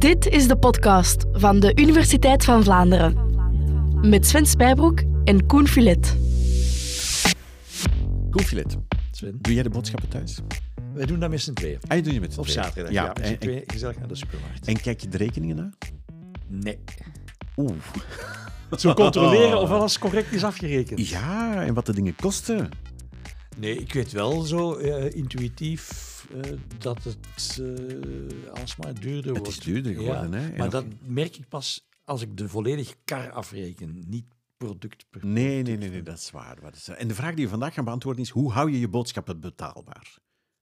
Dit is de podcast van de Universiteit van Vlaanderen. Met Sven Spijbroek en Koen Filet. Koen Filet, Sven. doe jij de boodschappen thuis? Wij doen dat met z'n tweeën. Ah, je doet je met z'n Op tweeën. zaterdag, Ja, ja. met z'n en, tweeën gezellig naar de supermarkt. en kijk je de rekeningen na? Nee. Oeh. Zo controleren of alles correct is afgerekend. Ja, en wat de dingen kosten. Nee, ik weet wel zo eh, intuïtief eh, dat het uh, alsmaar duurder wordt. Het is duurder geworden, Ja, hè? En Maar dat merk ik pas als ik de volledige kar afreken, niet product per Nee, nee, nee, nee, dat is waar. Wat is dat? En de vraag die we vandaag gaan beantwoorden is, hoe hou je je boodschappen betaalbaar?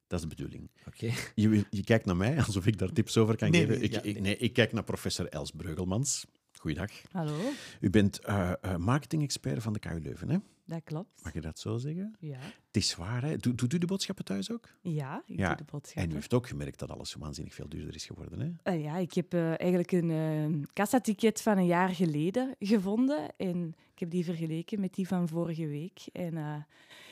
Dat is de bedoeling. Oké. Je, je kijkt naar mij alsof ik daar tips over kan Nee, geven. nee, ik, ja, ik- nee. nee, ik kijk naar professor Els Breugelmans. Goeiedag. Hallo, U bent eh, eh, marketing-expert van de KU Leuven, hè? Dat klopt. Mag je dat zo zeggen? Ja, Het is waar, hè? Doet, doet u de boodschappen thuis ook? ja ik Ja, doe de En u boodschappen. heeft ook gemerkt dat alles waanzinnig veel duurder is geworden, hè? Eh, ja, ik heb eh, eigenlijk een eh kassaticket van een jaar geleden gevonden. En ik heb die vergeleken met die van vorige week. En eh,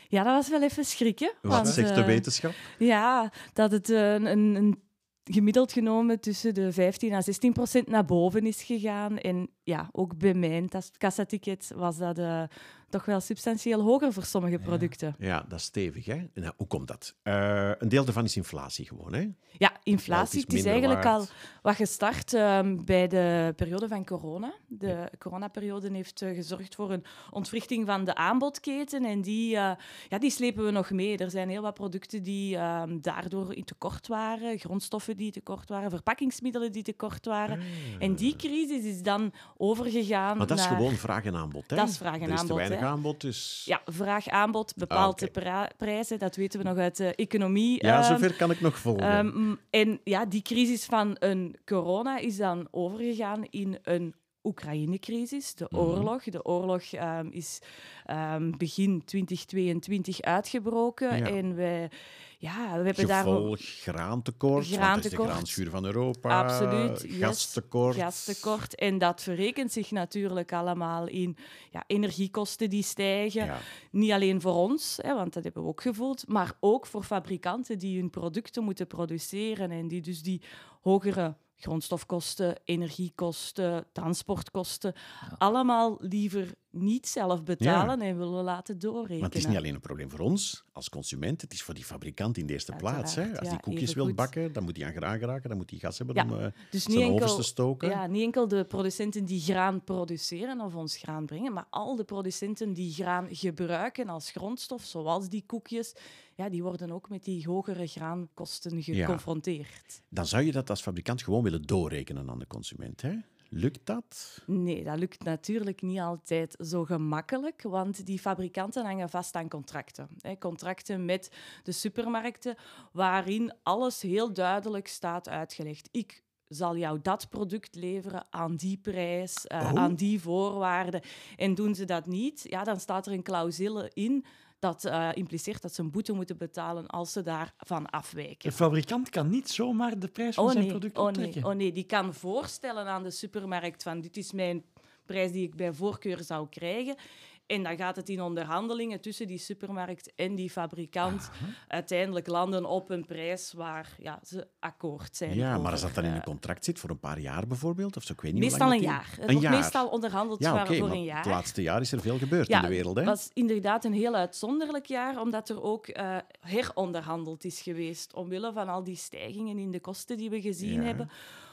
ja, dat was wel even schrikken. Wat want, zegt de wetenschap? Ja, dat het een, een gemiddeld genomen tussen de 15 en 16 procent naar boven is gegaan. En ja, ook bij mijn kassaticket was dat eh, toch wel substantieel hoger voor sommige producten. Ja, dat is stevig, hè? Nou, hoe komt dat? Eh, een deel daarvan is inflatie gewoon, hè? Ja, inflatie. is Het is minder eigenlijk waard. al wat gestart ehm, bij de periode van corona. De coronaperiode heeft eh, gezorgd voor een ontwrichting van de aanbodketen. En die, ja, die slepen we nog mee. Er zijn heel wat producten die ehm, daardoor in tekort waren. Grondstoffen die tekort waren, verpakkingsmiddelen die tekort waren. En die crisis is dan overgegaan Ah. Maar dat is naar... gewoon vraag en aanbod, hè? Dat is vraag en er is te aanbod, weinig hè? aanbod, dus... Ja, vraag-aanbod bepaalt oké. de pra- prijzen. Dat weten we nog uit de economie. Ja, ehm, zover kan ik nog volgen. Ehm, en ja, die crisis van een corona is dan overgegaan in een Oekraïne-crisis, de Mhm. oorlog. De oorlog ehm, is ehm, begin 2022 uitgebroken. Ja. En wij, ja, we hebben daar Gevolg graantekort, is de Graantekort. graanschuur van Europa. Absoluut, yes. Gastekort. gastekort. En dat verrekent zich natuurlijk allemaal in ja, energiekosten die stijgen. Ja. Niet alleen voor ons, hè, want dat hebben we ook gevoeld, maar ook voor fabrikanten die hun producten moeten produceren en die dus die hogere grondstofkosten, energiekosten, transportkosten, allemaal liever niet zelf betalen en willen laten doorrekenen. Want het is niet alleen een probleem voor ons als consument, het is voor die fabrikant in de eerste plaats. Hè? Als die koekjes wil bakken, dan moet hij aan graan geraken, dan moet hij gas hebben Ja, om eh, Dus zijn ovens enkel, te stoken. ja, niet enkel de producenten die graan produceren of ons graan brengen, maar al de producenten die graan gebruiken als grondstof, zoals die koekjes, ja, die worden ook met die hogere graankosten geconfronteerd. Dan zou je dat als fabrikant gewoon willen doorrekenen aan de consument. Hè? Lukt dat? Nee, dat lukt natuurlijk niet altijd zo gemakkelijk, want die fabrikanten hangen vast aan contracten. Hè. Contracten met de supermarkten, waarin alles heel duidelijk staat uitgelegd. Ik zal jou dat product leveren aan die prijs, eh, Oh. aan die voorwaarden. En doen ze dat niet, ja, dan staat er een clausule in dat eh, impliceert dat ze een boete moeten betalen als ze daarvan afwijken. De fabrikant kan niet zomaar de prijs van Oh zijn product oh optrekken. nee, oh nee, die kan voorstellen aan de supermarkt van dit is mijn prijs die ik bij voorkeur zou krijgen. En dan gaat het in onderhandelingen tussen die supermarkt en die fabrikant uiteindelijk landen op een prijs waar ja, ze akkoord zijn. Ja, maar over, als dat dan in een contract zit voor een paar jaar bijvoorbeeld, of zo, ik weet niet Meestal een jaar. Het Een wordt jaar. meestal onderhandeld Ja, voor- maar een jaar. het laatste jaar is er veel gebeurd Ja, in de wereld. Hè? Het was inderdaad een heel uitzonderlijk jaar, omdat er ook eh, heronderhandeld is geweest. Omwille van al die stijgingen in de kosten die we gezien Ja. hebben,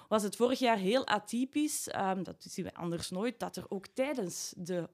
was het vorig jaar heel atypisch. ehm, dat zien we anders nooit, dat er ook tijdens de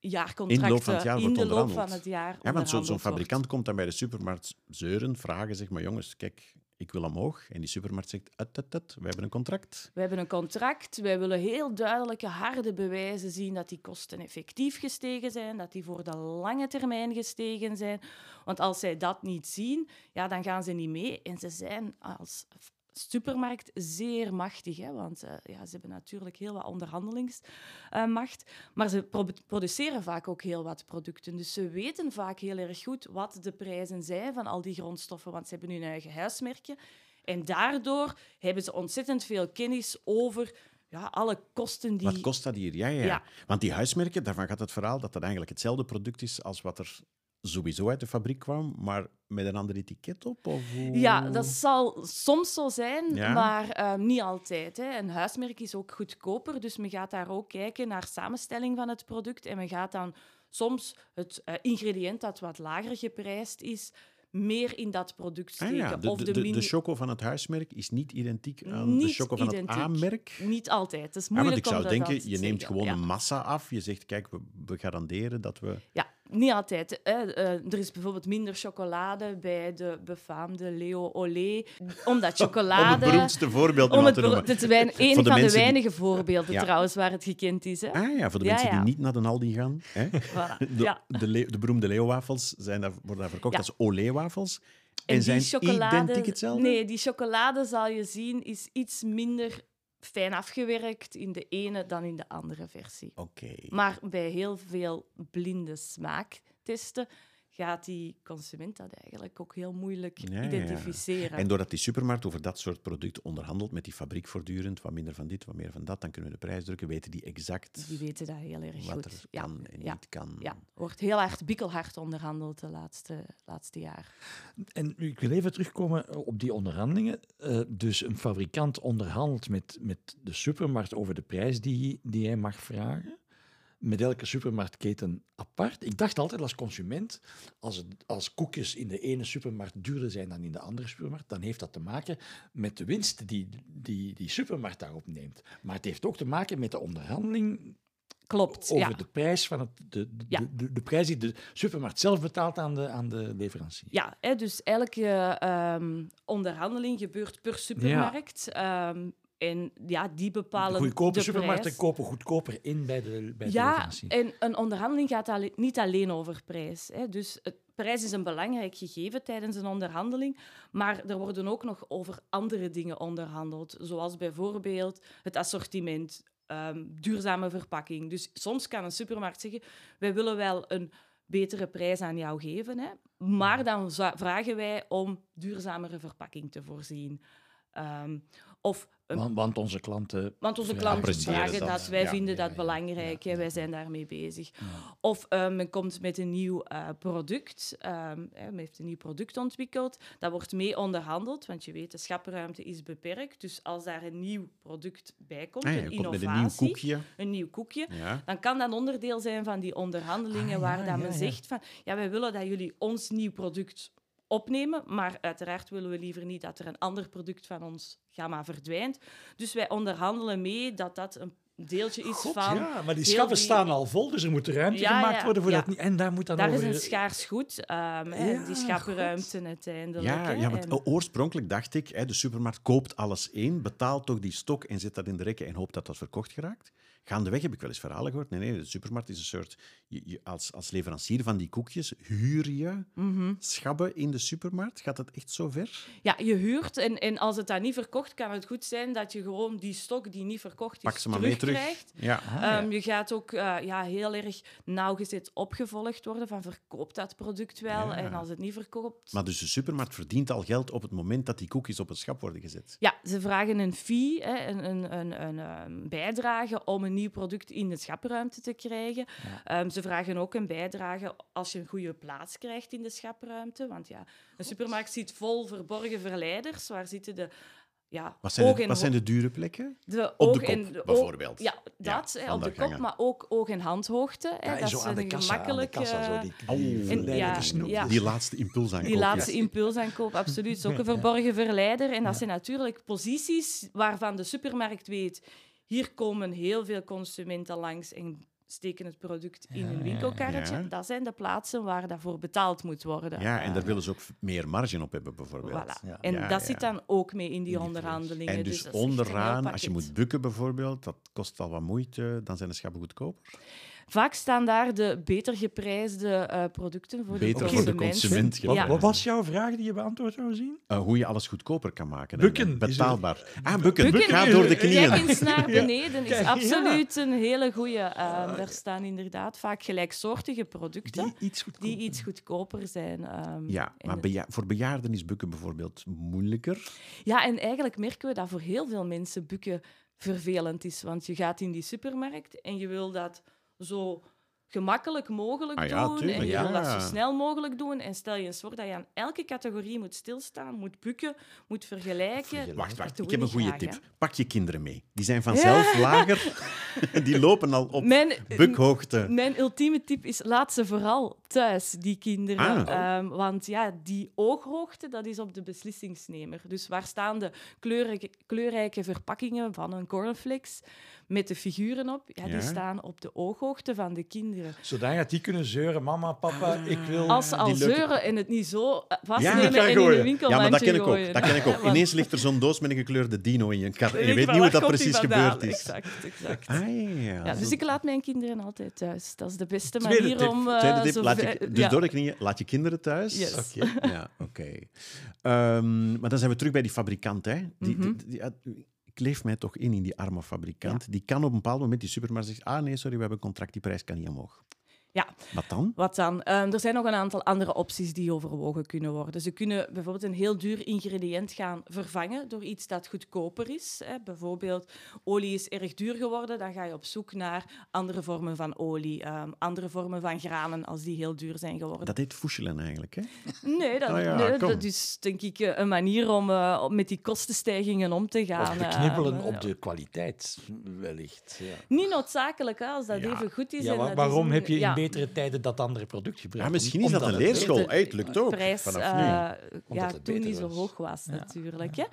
jaarcontracten In de loop van het jaar wordt onderhandeld. van het jaar Ja, want zo'n fabrikant komt dan bij de supermarkt zeuren, vragen, zeg maar, jongens, kijk, ik wil omhoog. En die supermarkt zegt, ut, ut, ut, we hebben een contract. We hebben een contract. Wij willen heel duidelijke, harde bewijzen zien dat die kosten effectief gestegen zijn, dat die voor de lange termijn gestegen zijn. Want als zij dat niet zien, ja, dan gaan ze niet mee. En ze zijn als supermarkt zeer machtig, hè, want eh, ja, ze hebben natuurlijk heel wat onderhandelingsmacht. maar ze pro- produceren vaak ook heel wat producten. Dus ze weten vaak heel erg goed wat de prijzen zijn van al die grondstoffen, want ze hebben hun eigen huismerkje. En daardoor hebben ze ontzettend veel kennis over ja, alle kosten die... Wat kost dat hier? Ja, ja. Ja. Want die huismerken, daarvan gaat het verhaal dat dat eigenlijk hetzelfde product is als wat er sowieso uit de fabriek kwam, maar met een ander etiket op? Of Ja, dat zal soms zo zijn, Ja? maar ehm, niet altijd. Hè. Een huismerk is ook goedkoper, dus men gaat daar ook kijken naar samenstelling van het product. En men gaat dan soms het eh, ingrediënt dat wat lager geprijsd is, meer in dat product Ah steken. ja, de, of de, de, choco van het huismerk is niet identiek aan de choco van identiek. het A-merk? Niet altijd. Het is Ja, want moeilijk ik zou denken, je neemt zeggen. gewoon Ja. een massa af. Je zegt, kijk, we, we garanderen dat we... Ja, niet altijd. Hè. Eh, er is bijvoorbeeld minder chocolade bij de befaamde Leo Olé, omdat Om chocolade... het beroemdste voorbeeld Om het te bero- noemen. het is wijn- een de van de die- weinige voorbeelden Ja. trouwens waar het gekend is. Hè? Ah ja, voor de Ja, mensen die niet naar de Aldi gaan. Hè? Voilà. De, de, beroemde Leo-wafels worden daar verkocht als Olé-wafels. En, die zijn chocolade, identiek hetzelfde? Nee, die chocolade zal je zien is iets minder fijn afgewerkt in de ene dan in de andere versie. Oké. Maar bij heel veel blinde smaaktesten gaat die consument dat eigenlijk ook heel moeilijk Ja, ja, ja. identificeren. En doordat die supermarkt over dat soort product onderhandelt met die fabriek voortdurend, wat minder van dit, wat meer van dat, dan kunnen we de prijs drukken, weten die exact Die weten dat heel erg wat goed. er ja. kan en ja. niet kan. Ja, wordt heel hard, bikkelhard onderhandeld de laatste, laatste jaar. En ik wil even terugkomen op die onderhandelingen. Eh, dus een fabrikant onderhandelt met, met de supermarkt over de prijs die, die hij mag vragen. Met elke supermarktketen apart. Ik dacht altijd als consument, als, het, als koekjes in de ene supermarkt duurder zijn dan in de andere supermarkt, dan heeft dat te maken met de winst die die, die supermarkt daarop neemt. Maar het heeft ook te maken met de onderhandeling Klopt, over ja. de prijs van het, de, de, Ja. de, de, de prijs die de supermarkt zelf betaalt aan de, aan de leverancier. Ja, hè, dus elke ehm, onderhandeling gebeurt per supermarkt. Ehm, en ja, die bepalen Goedkope de supermarkten prijs. kopen goedkoper in bij de, bij de Ja, en een onderhandeling gaat niet alleen over prijs. Hè. Dus het, prijs is een belangrijk gegeven tijdens een onderhandeling, maar er worden ook nog over andere dingen onderhandeld, zoals bijvoorbeeld het assortiment, ehm, duurzame verpakking. Dus soms kan een supermarkt zeggen, wij willen wel een betere prijs aan jou geven, hè, maar dan vragen wij om duurzamere verpakking te voorzien. Ehm, of een Want, want onze klanten... want onze klanten vragen dat. dat, wij Ja, vinden ja, dat ja, belangrijk, ja, hè, wij zijn daarmee bezig. Of eh, men komt met een nieuw eh, product, ehm, hè, men heeft een nieuw product ontwikkeld, dat wordt mee onderhandeld, want je weet, de schapruimte is beperkt. Dus als daar een nieuw product bij komt, Ah ja, een je komt met innovatie, een nieuw koekje. een nieuw koekje, Ja. dan kan dat onderdeel zijn van die onderhandelingen Ah, ja, waar dat men ja. zegt van, ja, wij willen dat jullie ons nieuw product opnemen, maar uiteraard willen we liever niet dat er een ander product van ons gamma verdwijnt. Dus wij onderhandelen mee dat dat een deeltje is God, van... ja, maar die schappen die- staan al vol, dus er moet ruimte Ja, gemaakt ja, worden voor ja. dat niet. En daar moet dan Daar is een schaars goed, ehm, hè, Ja, die schappenruimte uiteindelijk. Ja, ja, want en- oorspronkelijk dacht ik, hè, de supermarkt koopt alles in, betaalt toch die stok en zet dat in de rekken en hoopt dat dat verkocht geraakt. Gaandeweg heb ik wel eens verhalen gehoord. Nee, nee, de supermarkt is een soort... Je, je- als, als leverancier van die koekjes huur je Mhm. schabben in de supermarkt. Gaat dat echt zo ver? Ja, je huurt en, en als het dan niet verkocht, kan het goed zijn dat je gewoon die stok die niet verkocht Pak is, ze maar mee terug. Ja. Ah, ja. Ehm, je gaat ook eh, ja, heel erg nauwgezet opgevolgd worden van verkoopt dat product wel Ja. en als het niet verkoopt... Maar dus de supermarkt verdient al geld op het moment dat die koekjes op het schap worden gezet. Ja, ze vragen een fee, hè, een, een, een, een, ehm, bijdrage om een nieuw product in de schapruimte te krijgen. Ehm, ze vragen ook een bijdrage als je een goede plaats krijgt in de schapruimte. Want ja, een supermarkt zit vol verborgen verleiders. Waar zitten de ja, Wat zijn, de, wat zijn de dure plekken? de Op de kop, en de oog- bijvoorbeeld. Ja, dat, hè, op de kop, maar ook oog- en handhoogte. Hè, Ja, dat zo is aan de een gemakkelijk... die, laatste impulsaankoop. Die laatste impulsaankoop, absoluut. is ook een verborgen verleider. En dat zijn natuurlijk posities waarvan de supermarkt weet... Hier komen heel veel consumenten langs en steken het product in hun winkelkarretje. Ja. Dat zijn de plaatsen waar daarvoor betaald moet worden. Ja, en daar willen ze ook meer marge op hebben, bijvoorbeeld. Voilà. Ja. En Ja, dat ja. zit dan ook mee in die In onderhandelingen. En dus, een heel onderaan, als je moet bukken bijvoorbeeld, dat kost al wat moeite, dan zijn de schappen goedkoper. Vaak staan daar de beter geprijsde eh, producten voor Beter de voor de consument. Wat, Ja. wat was jouw vraag die je beantwoord zou zien? Eh, hoe je alles goedkoper kan maken. en Bukken is Betaalbaar. Ah, bukken. Bukken. Ga door de knieën. Kijk eens naar beneden. is absoluut een hele goede. daar staan inderdaad vaak gelijksoortige producten Die iets goedkoper. die iets goedkoper zijn. ehm, Ja, maar beja- voor bejaarden is bukken bijvoorbeeld moeilijker. ja, en eigenlijk merken we dat voor heel veel mensen bukken vervelend is. Want je gaat in die supermarkt en je wil dat zo gemakkelijk mogelijk Ah ja, doen. tuurlijk, en je wil dat zo snel mogelijk doen. En stel je eens voor dat je aan elke categorie moet stilstaan, moet bukken, moet vergelijken. Wacht, wacht. Ik heb een goede graag, tip. hè. Pak je kinderen mee. Die zijn vanzelf lager. die lopen al op Mijn, bukhoogte. Mijn ultieme tip is, laat ze vooral thuis, die kinderen. Ah. Ehm, want ja, die ooghoogte, dat is op de beslissingsnemer. Dus waar staan de kleurrijke, kleurrijke verpakkingen van een cornflakes met de figuren op? Ja, Ja. die staan op de ooghoogte van de kinderen. Zodat die kunnen zeuren, mama, papa, ik wil... Als ze al zeuren en het niet zo eh, Ja, vastnemen en in gooien. de winkel Ja, maar dat ken ik ook. Dat ken ik ook. Want- Ineens ligt er zo'n doos met een gekleurde dino in je kar. En je Weet niet hoe dat precies gebeurd is. Exact, exact. Ah, ja. Ja, dus ik laat mijn kinderen altijd thuis. Dat is de beste Tweede manier tip. om... Tweede tip, zo laat je, ver- dus ja. door de knieën, laat je kinderen thuis. Yes. Oké, Ja, oké. Ehm, maar dan zijn we terug bij die fabrikant. Hè. Die, Mhm. die, die- die- ik leef mij toch in, in die arme fabrikant. Die kan op een bepaald moment, die supermarkt zegt, ah nee, sorry, we hebben een contract, die prijs kan niet omhoog. Ja. Wat dan? Wat dan? Ehm, er zijn nog een aantal andere opties die overwogen kunnen worden. Ze kunnen bijvoorbeeld een heel duur ingrediënt gaan vervangen door iets dat goedkoper is. Hè. Bijvoorbeeld, olie is erg duur geworden, dan ga je op zoek naar andere vormen van olie, ehm, andere vormen van granen als die heel duur zijn geworden. Dat heet foeschelen eigenlijk. Hè? Nee, dat, Oh ja, nee, kom. dat is denk ik eh, een manier om eh, om met die kostenstijgingen om te gaan. Of eh, op de kwaliteit, wellicht. Ja. Niet noodzakelijk, hè, als dat Ja. even goed is. Ja, en dat is waarom een- heb je in. Betere tijden dat andere product gebruikt? Ja, misschien is dat een het leerschool. beter- Hey, het lukt ook. prijs Vanaf eh, nu. ja, het toen niet zo hoog was, Ja. natuurlijk. Hè.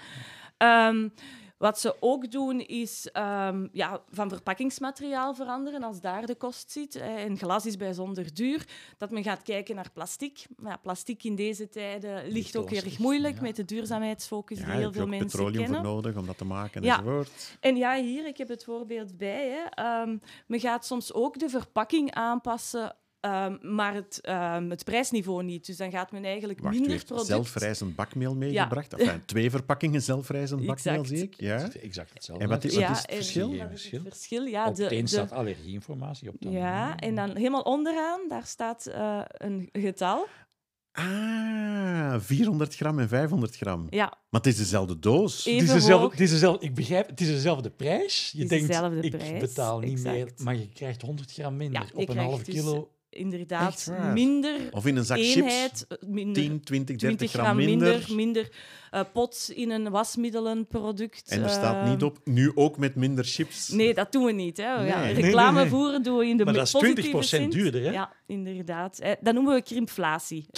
Ehm, wat ze ook doen, is ehm, ja, van verpakkingsmateriaal veranderen als daar de kost zit. hè. En glas is bijzonder duur. Dat men gaat kijken naar plastic. Maar ja, plastic in deze tijden ligt, Ligt ook wel erg moeilijk ja. met de duurzaamheidsfocus Ja, die heel je veel mensen petroleum kennen. voor nodig om dat te maken Ja. enzovoort. En ja, hier, ik heb het voorbeeld bij. Hè. Ehm, men gaat soms ook de verpakking aanpassen, ehm, maar het, ehm, het prijsniveau niet. Dus dan gaat men eigenlijk Wacht, minder heeft product... zelfrijzend bakmeel meegebracht. Enfin, twee verpakkingen zelfrijzend bakmeel, zie ik. Ja? Exact hetzelfde. En wat is- net. wat is het en- verschil? Geen is het verschil. Ja, op de, staat allergieinformatie, op de ja, en dan helemaal onderaan, daar staat eh, een getal. Ah, 400 gram en 500 gram. Ja, Maar het is dezelfde doos. Even Het is, dezelfde, het is dezelfde, ik begrijp, het is dezelfde prijs. Je is denkt, dezelfde ik prijs, betaal niet meer, maar je krijgt 100 gram minder Ja, op een half dus kilo. Inderdaad minder Of in een zak chips, eenheid, eh, minder, 10, 20, 20 30 gram minder, minder. minder eh, pot in een wasmiddelenproduct. En er staat ehm, niet op, nu ook met minder chips. Nee, dat doen we niet. Hè. Ja, Nee. Nee, nee, reclame nee. voeren doen we in de Maar dat is positieve 20% zin. duurder, hè? Ja, inderdaad. Eh, Dat noemen we krimpflatie. Dus,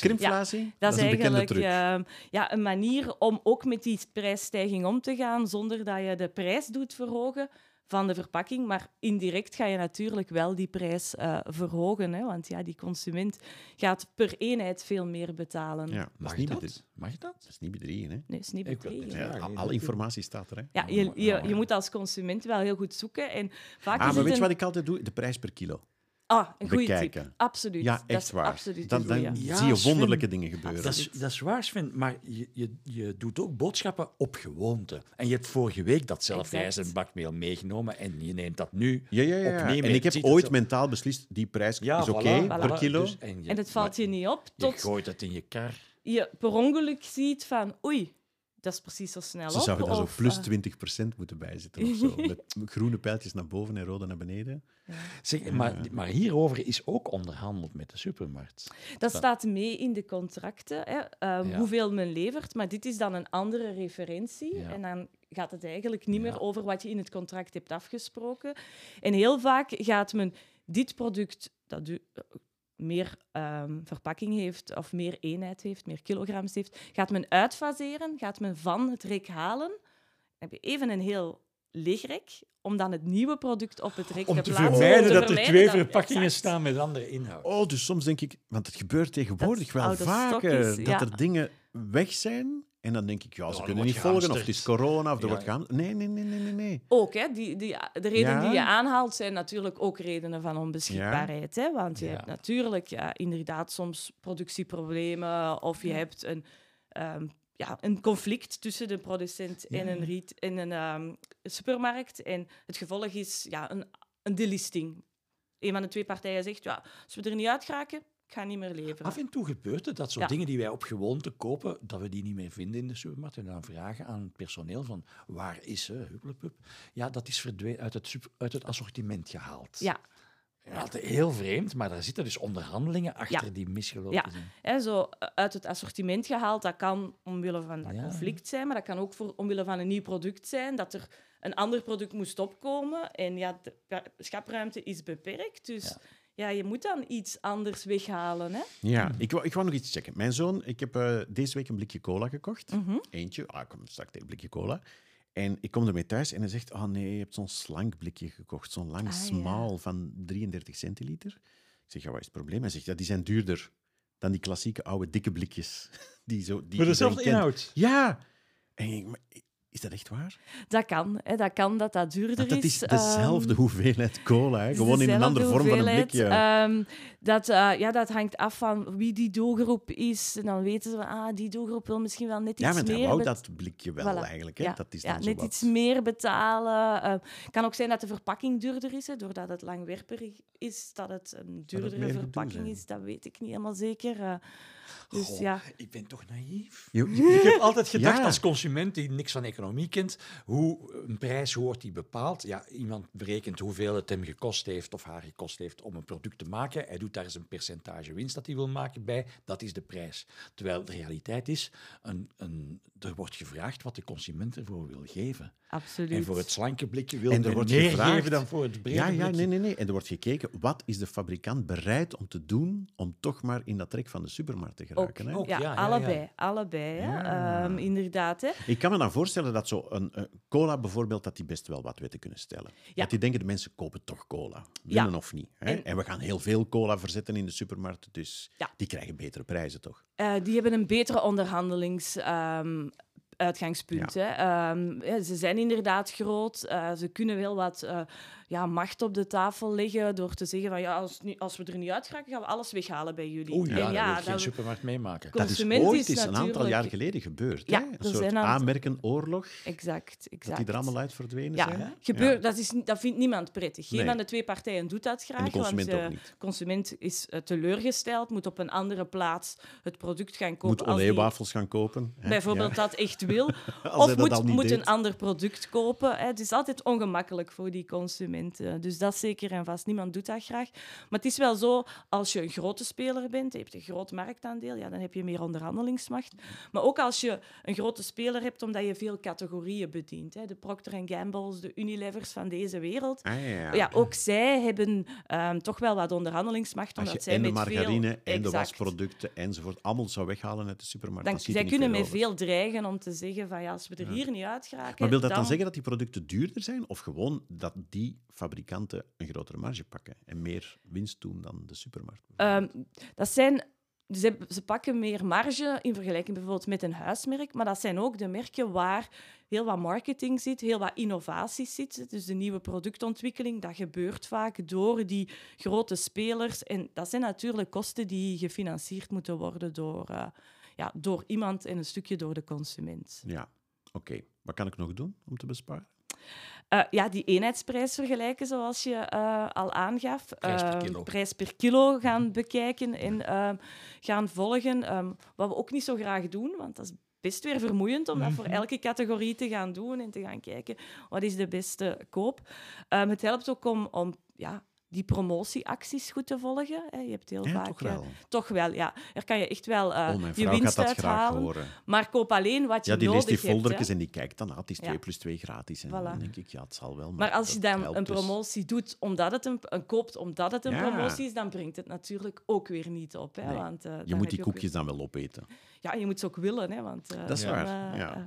Krimpflatie. Dat is, een bekende eigenlijk truc. ehm, ja, een manier om ook met die prijsstijging om te gaan zonder dat je de prijs doet verhogen van de verpakking. Maar indirect ga je natuurlijk wel die prijs eh, verhogen. Hè? Want ja, die consument gaat per eenheid veel meer betalen. Ja, dat Mag is niet dat? Mag dat? dat is niet bedriegen. Hè? Nee, is niet bedriegen. Ja, alle dat- informatie staat er. Hè? Ja, je, je, je moet als consument wel heel goed zoeken. En vaak Ah, is maar weet je een... wat ik altijd doe? De prijs per kilo. Ah, een goede tip. bekijken. Absoluut. Ja, Dat echt is waar. Absoluut Dan, dan. Ja, zie je Sven, wonderlijke dingen gebeuren. Dat is, dat is waar, Sven, maar je, je, je doet ook boodschappen op gewoonte. En je hebt vorige week dat zelfrijzend Exact. bakmeel meegenomen en je neemt dat nu Ja, ja, ja. opnemen. En ik heb ooit zo- mentaal beslist, die prijs Ja, is oké voilà. per kilo. Dus- en, je, En het valt maar je niet op Je tot gooit het in je kar. je per ongeluk ziet van oei, dat is precies zo snel Ze op. zouden daar zo of, plus eh, 20% moeten bijzitten of zo. Met groene pijltjes naar boven en rode naar beneden. Zeg, maar, maar hierover is ook onderhandeld met de supermarkt. Dat staat mee in de contracten, hè, ehm, Ja. hoeveel men levert. Maar dit is dan een andere referentie. Ja. En dan gaat het eigenlijk niet Ja. meer over wat je in het contract hebt afgesproken. En heel vaak gaat men dit product, dat u meer ehm, verpakking heeft of meer eenheid heeft, meer kilograms heeft, gaat men uitfaseren, gaat men van het rek halen. Dan heb je even een heel leeg rek, om dan het nieuwe product op het rek Om te te plaatsen. vermijden om te dat er vermijden twee verpakkingen exact. staan met andere inhoud. Oh, dus soms denk ik, want het gebeurt tegenwoordig Dat wel vaker, is, dat er dingen weg zijn. En dan denk ik, ja, ze kunnen niet volgen, of het is corona, of er Ja. wordt gaan. Nee, nee, nee, nee, nee. Ook, hè, die, die, de redenen Ja. die je aanhaalt zijn natuurlijk ook redenen van onbeschikbaarheid. Hè? Want je Ja. hebt natuurlijk ja, inderdaad soms productieproblemen of je hebt een, ehm, ja, een conflict tussen de producent en een, riet, en een ehm, supermarkt. En het gevolg is ja, een, een delisting. Een van de twee partijen zegt, ja, als we er niet uit geraken, ik ga niet meer leveren. Af en toe gebeurt het dat zo Ja. dingen die wij op gewoonte kopen, dat we die niet meer vinden in de supermarkt. En dan vragen aan het personeel van, waar is ze? Hupplepup. Ja, dat is verdwenen uit het, uit het assortiment gehaald. Ja, Ja, heel vreemd, maar daar zitten dus onderhandelingen achter Ja. die misgelopen Ja. zijn. Hè, zo eh, uit het assortiment gehaald. Dat kan omwille van dat Ja. conflict zijn, maar dat kan ook voor, omwille van een nieuw product zijn. Dat er een ander product moest opkomen. En ja, de schapruimte is beperkt. Dus Ja. je moet dan iets anders weghalen. Hè? Ja, ik wou, ik wou nog iets checken. Mijn zoon, ik heb eh, deze week een blikje cola gekocht. Mhm. Eentje. Ah, ik kom straks tegen een blikje cola. En ik kom ermee thuis en hij zegt, oh nee, je hebt zo'n slank blikje gekocht. Zo'n lang Ah, ja. smaal van 33 centiliter. Ik zeg, ja, wat is het probleem? Hij zegt, ja, die zijn duurder dan die klassieke oude dikke blikjes. Die zo, die dezelfde inhoud. Ja. En ik, maar is dat echt waar? Dat kan. Hè? Dat kan dat dat duurder Want dat is. is dezelfde Ehm, hoeveelheid cola, hè? Is gewoon in een andere vorm van een blikje. Ehm, dat, eh, ja, dat hangt af van wie die doelgroep is. En dan weten ze van, ah, die doelgroep wil misschien wel net ja, iets hij meer... wou bet- dat blikje wel Voilà. eigenlijk. Hè? Ja, dat is ja, dan zo net iets meer betalen. Het kan ook zijn dat de verpakking duurder is. Hè, doordat het langwerperig is, dat het een duurdere verpakking is. Dat weet ik niet helemaal zeker. eh. Dus Goh, ja, Ik ben toch naïef. Je- je- Ik heb altijd gedacht Ja. als consument die niks van economie kent, hoe een prijs, hoe wordt die bepaald? Ja, iemand berekent hoeveel het hem gekost heeft of haar gekost heeft om een product te maken. Hij doet daar eens een percentage winst dat hij wil maken bij. Dat is de prijs. Terwijl de realiteit is, een, een, er wordt gevraagd wat de consument ervoor wil geven. absoluut. En voor het slanke blikje wil En er wordt meer gevraagd- geven dan voor het brede Ja, ja, blikje. nee, nee, nee. En er wordt gekeken, wat is de fabrikant bereid om te doen om toch maar in dat trek van de supermarkt te ook, geraken? Hè? ook. ja, ja, ja, ja. allebei. allebei hè. Ehm, inderdaad. Hè. Ik kan me dan voorstellen dat zo een eh, cola bijvoorbeeld, dat die best wel wat wetten kunnen stellen. Dat die denken, de mensen kopen toch cola, willen Ja. of niet. Hè? En- En, we gaan heel veel cola verzetten in de supermarkt, dus Ja. die krijgen betere prijzen, toch? Eh, die hebben een betere onderhandelings... ehm, uitgangspunt. Hè. Ehm, ja, ze zijn inderdaad groot. eh, ze kunnen wel wat eh, ja, macht op de tafel leggen door te zeggen van ja, als, nu, als we er niet uit gaan we alles weghalen bij jullie. Ja, En dat wil geen dat- supermarkt meemaken. Dat is ooit is eens een aantal natuurlijk- jaar geleden gebeurd. Ja, hè? Een soort aanmerkenoorlog, Exact, dat exact. die er allemaal uit verdwenen Ja, zijn. hè? gebeurt, Dat, is, dat vindt niemand prettig. Geen Nee. van de twee partijen doet dat graag. En de consument want, ook eh, niet. consument is eh, teleurgesteld, moet op een andere plaats het product gaan kopen. Moet die oléwafels gaan kopen. hè? bijvoorbeeld Ja. dat echt wil. of dat moet, moet deed. een ander product kopen. Hè. Het is altijd ongemakkelijk voor die consument. Eh. Dus dat zeker en vast. Niemand doet dat graag. Maar het is wel zo, als je een grote speler bent, je hebt een groot marktaandeel, ja, dan heb je meer onderhandelingsmacht. Maar ook als je een grote speler hebt, omdat je veel categorieën bedient. Hè. De Procter Gamble's, de Unilevers van deze wereld. Ah, ja, ja. Ook zij hebben ehm, toch wel wat onderhandelingsmacht. Als Omdat je zij en de margarine veel... en de wasproducten enzovoort allemaal zou weghalen uit de supermarkt, Dan, zij kunnen met veel dreigen om te zeggen van ja, als we er hier niet uit geraken... Maar wil dat dan zeggen dat die producten duurder zijn? Of gewoon dat die fabrikanten een grotere marge pakken en meer winst doen dan de supermarkt? Ehm, dat zijn... Ze, ze pakken meer marge in vergelijking bijvoorbeeld met een huismerk, maar dat zijn ook de merken waar heel wat marketing zit, heel wat innovaties zit. Dus de nieuwe productontwikkeling, dat gebeurt vaak door die grote spelers. En dat zijn natuurlijk kosten die gefinancierd moeten worden door, eh, ja, door iemand en een stukje door de consument. Ja, oké. Wat kan ik nog doen om te besparen? Eh, ja, die eenheidsprijs vergelijken, zoals je eh, al aangaf. Prijs per Ehm, kilo. prijs per kilo gaan bekijken en ehm, gaan volgen. Ehm, wat we ook niet zo graag doen, want dat is best weer vermoeiend om dat voor elke categorie te gaan doen en te gaan kijken wat is de beste koop. Ehm, het helpt ook om, om ja, die promotieacties goed te volgen. Hè. Je hebt heel Ja, vaak... toch eh, wel. toch wel, ja. Er kan je echt wel eh, oh, mijn je winst uithalen. Maar koop alleen wat je Ja, die nodig leest die hebt. foldertjes en die kijkt dan, ah, het is 2 Ja. plus 2 gratis. En Voilà. dan denk ik, ja, het zal wel. Maar, Maar als je dan een dus. promotie doet omdat het een, een koopt omdat het een promotie is, dan brengt het natuurlijk ook weer niet op. Hè? Nee. Want, eh, Je moet die koekjes dan wel opeten. Ja, je moet ze ook willen. Hè? Want, eh, Dat is waar, eh, ja. eh,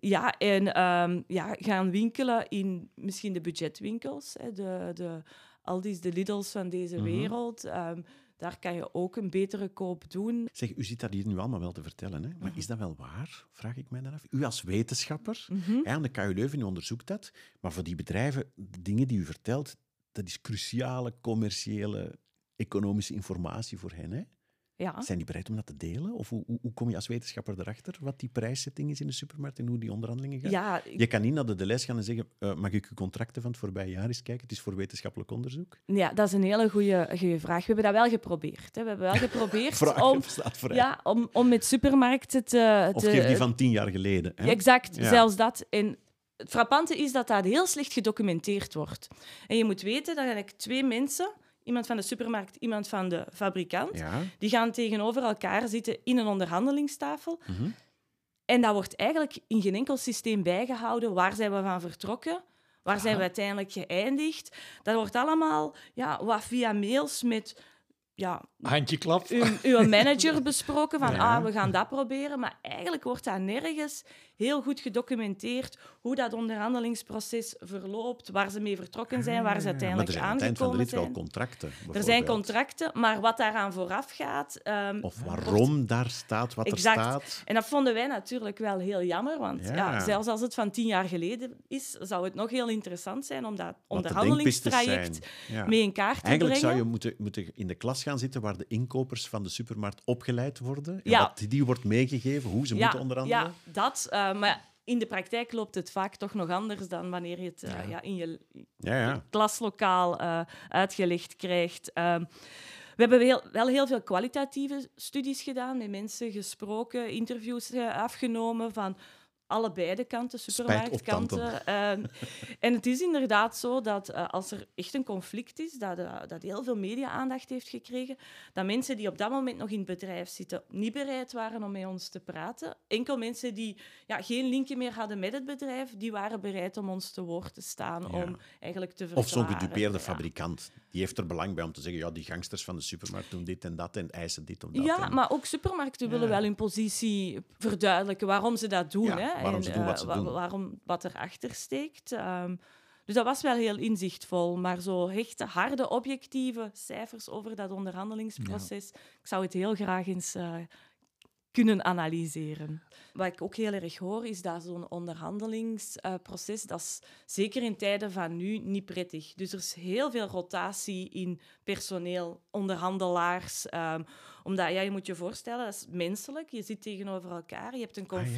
ja, en ehm, ja, gaan winkelen in misschien de budgetwinkels. Hè? De, de Aldi's, de Lidl's van deze Mhm. wereld. Ehm, daar kan je ook een betere koop doen. Zeg, u zit dat hier nu allemaal wel te vertellen, hè? maar Mhm. is dat wel waar? Vraag ik mij dan af. U als wetenschapper, Mhm. hè, aan de KU Leuven, u onderzoekt dat, maar voor die bedrijven, de dingen die u vertelt, dat is cruciale commerciële, economische informatie voor hen. Hè? Ja. Zijn die bereid om dat te delen? Of hoe, hoe, hoe kom je als wetenschapper erachter wat die prijszetting is in de supermarkt en hoe die onderhandelingen gaan? Ja, ik- Je kan niet naar de les gaan en zeggen, eh, mag ik uw contracten van het voorbije jaar eens kijken? Het is voor wetenschappelijk onderzoek. ja, dat is een hele goede vraag. We hebben dat wel geprobeerd. Hè. We hebben wel geprobeerd Vraag om, ja, om, om met supermarkten te... of te- geef die van tien jaar geleden. Hè? Exact, Ja. zelfs dat. En het frappante is dat dat heel slecht gedocumenteerd wordt. En je moet weten dat eigenlijk twee mensen iemand van de supermarkt, iemand van de fabrikant. Ja. Die gaan tegenover elkaar zitten in een onderhandelingstafel. Mhm. En dat wordt eigenlijk in geen enkel systeem bijgehouden. Waar zijn we van vertrokken? Waar zijn we uiteindelijk geëindigd? Dat wordt allemaal ja, wat via mails met ja, Handjeklap. uw, uw manager besproken van Ja. ah, we gaan dat proberen. Maar eigenlijk wordt dat nergens heel goed gedocumenteerd hoe dat onderhandelingsproces verloopt, waar ze mee vertrokken zijn, waar ze Ah, Maar uiteindelijk er zijn aan het eind van de aangekomen rit wel zijn. contracten. Er zijn contracten, maar wat daaraan vooraf gaat... ehm, Of wordt- waarom daar staat wat Exact. er staat. En dat vonden wij natuurlijk wel heel jammer, want Ja. ja. zelfs als het van tien jaar geleden is, zou het nog heel interessant zijn om dat onderhandelingstraject zijn. Ja. mee in kaart te Eigenlijk zou brengen. je moeten, moeten in de klas gaan zitten waar de inkopers van de supermarkt opgeleid worden. En Ja. wat die wordt meegegeven, hoe ze moeten onderhandelen. Ja, dat. eh, maar in de praktijk loopt het vaak toch nog anders dan wanneer je het eh, ja. in je Ja, klaslokaal eh, uitgelegd krijgt. Ehm, we hebben wel heel veel kwalitatieve studies gedaan, met mensen gesproken, interviews afgenomen van allebei de kanten, supermarktkanten. Ehm, en het is inderdaad zo dat eh, als er echt een conflict is, dat, eh, dat heel veel media-aandacht heeft gekregen, dat mensen die op dat moment nog in het bedrijf zitten niet bereid waren om met ons te praten. Enkel mensen die ja, geen linken meer hadden met het bedrijf, die waren bereid om ons te woord te staan, Ja. om eigenlijk te Of verklaren. zo'n gedupeerde Ja. fabrikant. Die heeft er belang bij om te zeggen, ja, die gangsters van de supermarkt doen dit en dat en eisen dit of dat. Ja, en- maar ook supermarkten willen wel hun positie verduidelijken, waarom ze dat doen. Hè, waarom en, ze doen wat eh, ze wa- doen. Waarom, wat erachter steekt. Ehm, dus dat was wel heel inzichtvol. Maar zo hechte, harde, objectieve cijfers over dat onderhandelingsproces, ik zou het heel graag eens eh, kunnen analyseren. Wat ik ook heel erg hoor, is dat zo'n onderhandelingsproces, dat is zeker in tijden van nu niet prettig. Dus er is heel veel rotatie in personeel, onderhandelaars. ehm, omdat, ja, je moet je voorstellen, dat is menselijk. Je zit tegenover elkaar, je hebt een Ah, ja, ja,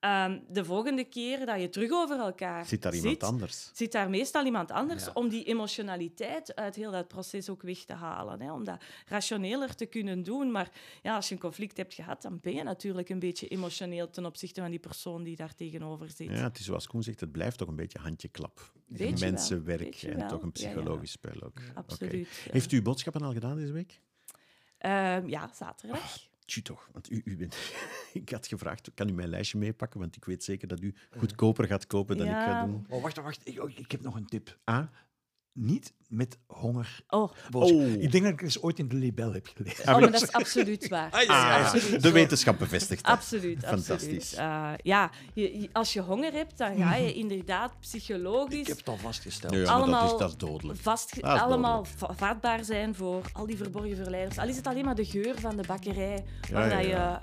Ehm, de volgende keer dat je terug over elkaar Zit daar iemand zit, anders? zit daar meestal iemand anders Ja. om die emotionaliteit uit heel dat proces ook weg te halen. Hè, om dat rationeler te kunnen doen. Maar ja, als je een conflict hebt gehad, dan ben je natuurlijk een beetje emotioneel ten opzichte van die persoon die daar tegenover zit. Ja, het is zoals Koen zegt, het blijft toch een beetje handjeklap. Beetje Mensenwerk en wel. toch een Ja, ja. psychologisch spel ook. Absoluut. Heeft u uw boodschappen al gedaan deze week? Ehm, ja, zaterdag. Tju toch, want u, u bent... ik had gevraagd, kan u mijn lijstje meepakken? Want ik weet zeker dat u goedkoper gaat kopen dan ik ga doen. Oh, wacht, wacht. Ik, oh, ik heb nog een tip. Ah? Niet met honger. Oh. Oh. Ik denk dat ik eens ooit in de libel heb gelezen. oh maar dat is absoluut waar. Dat is Ah, absoluut de wetenschap bevestigt dat. Absoluut, Fantastisch. absoluut. Eh, ja, je- als je honger hebt, dan ga je inderdaad psychologisch Ik heb het al vastgesteld. Ja, ja, maar dat, allemaal is, dat is dodelijk. vast, Dat is allemaal vatbaar zijn voor al die verborgen verleiders. Al is het alleen maar de geur van de bakkerij, ja, dat je...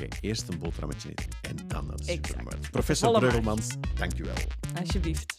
Oké, eerst een boterhammetje eten en dan naar de supermarkt. Professor. Breugelmans, dank u wel. alsjeblieft.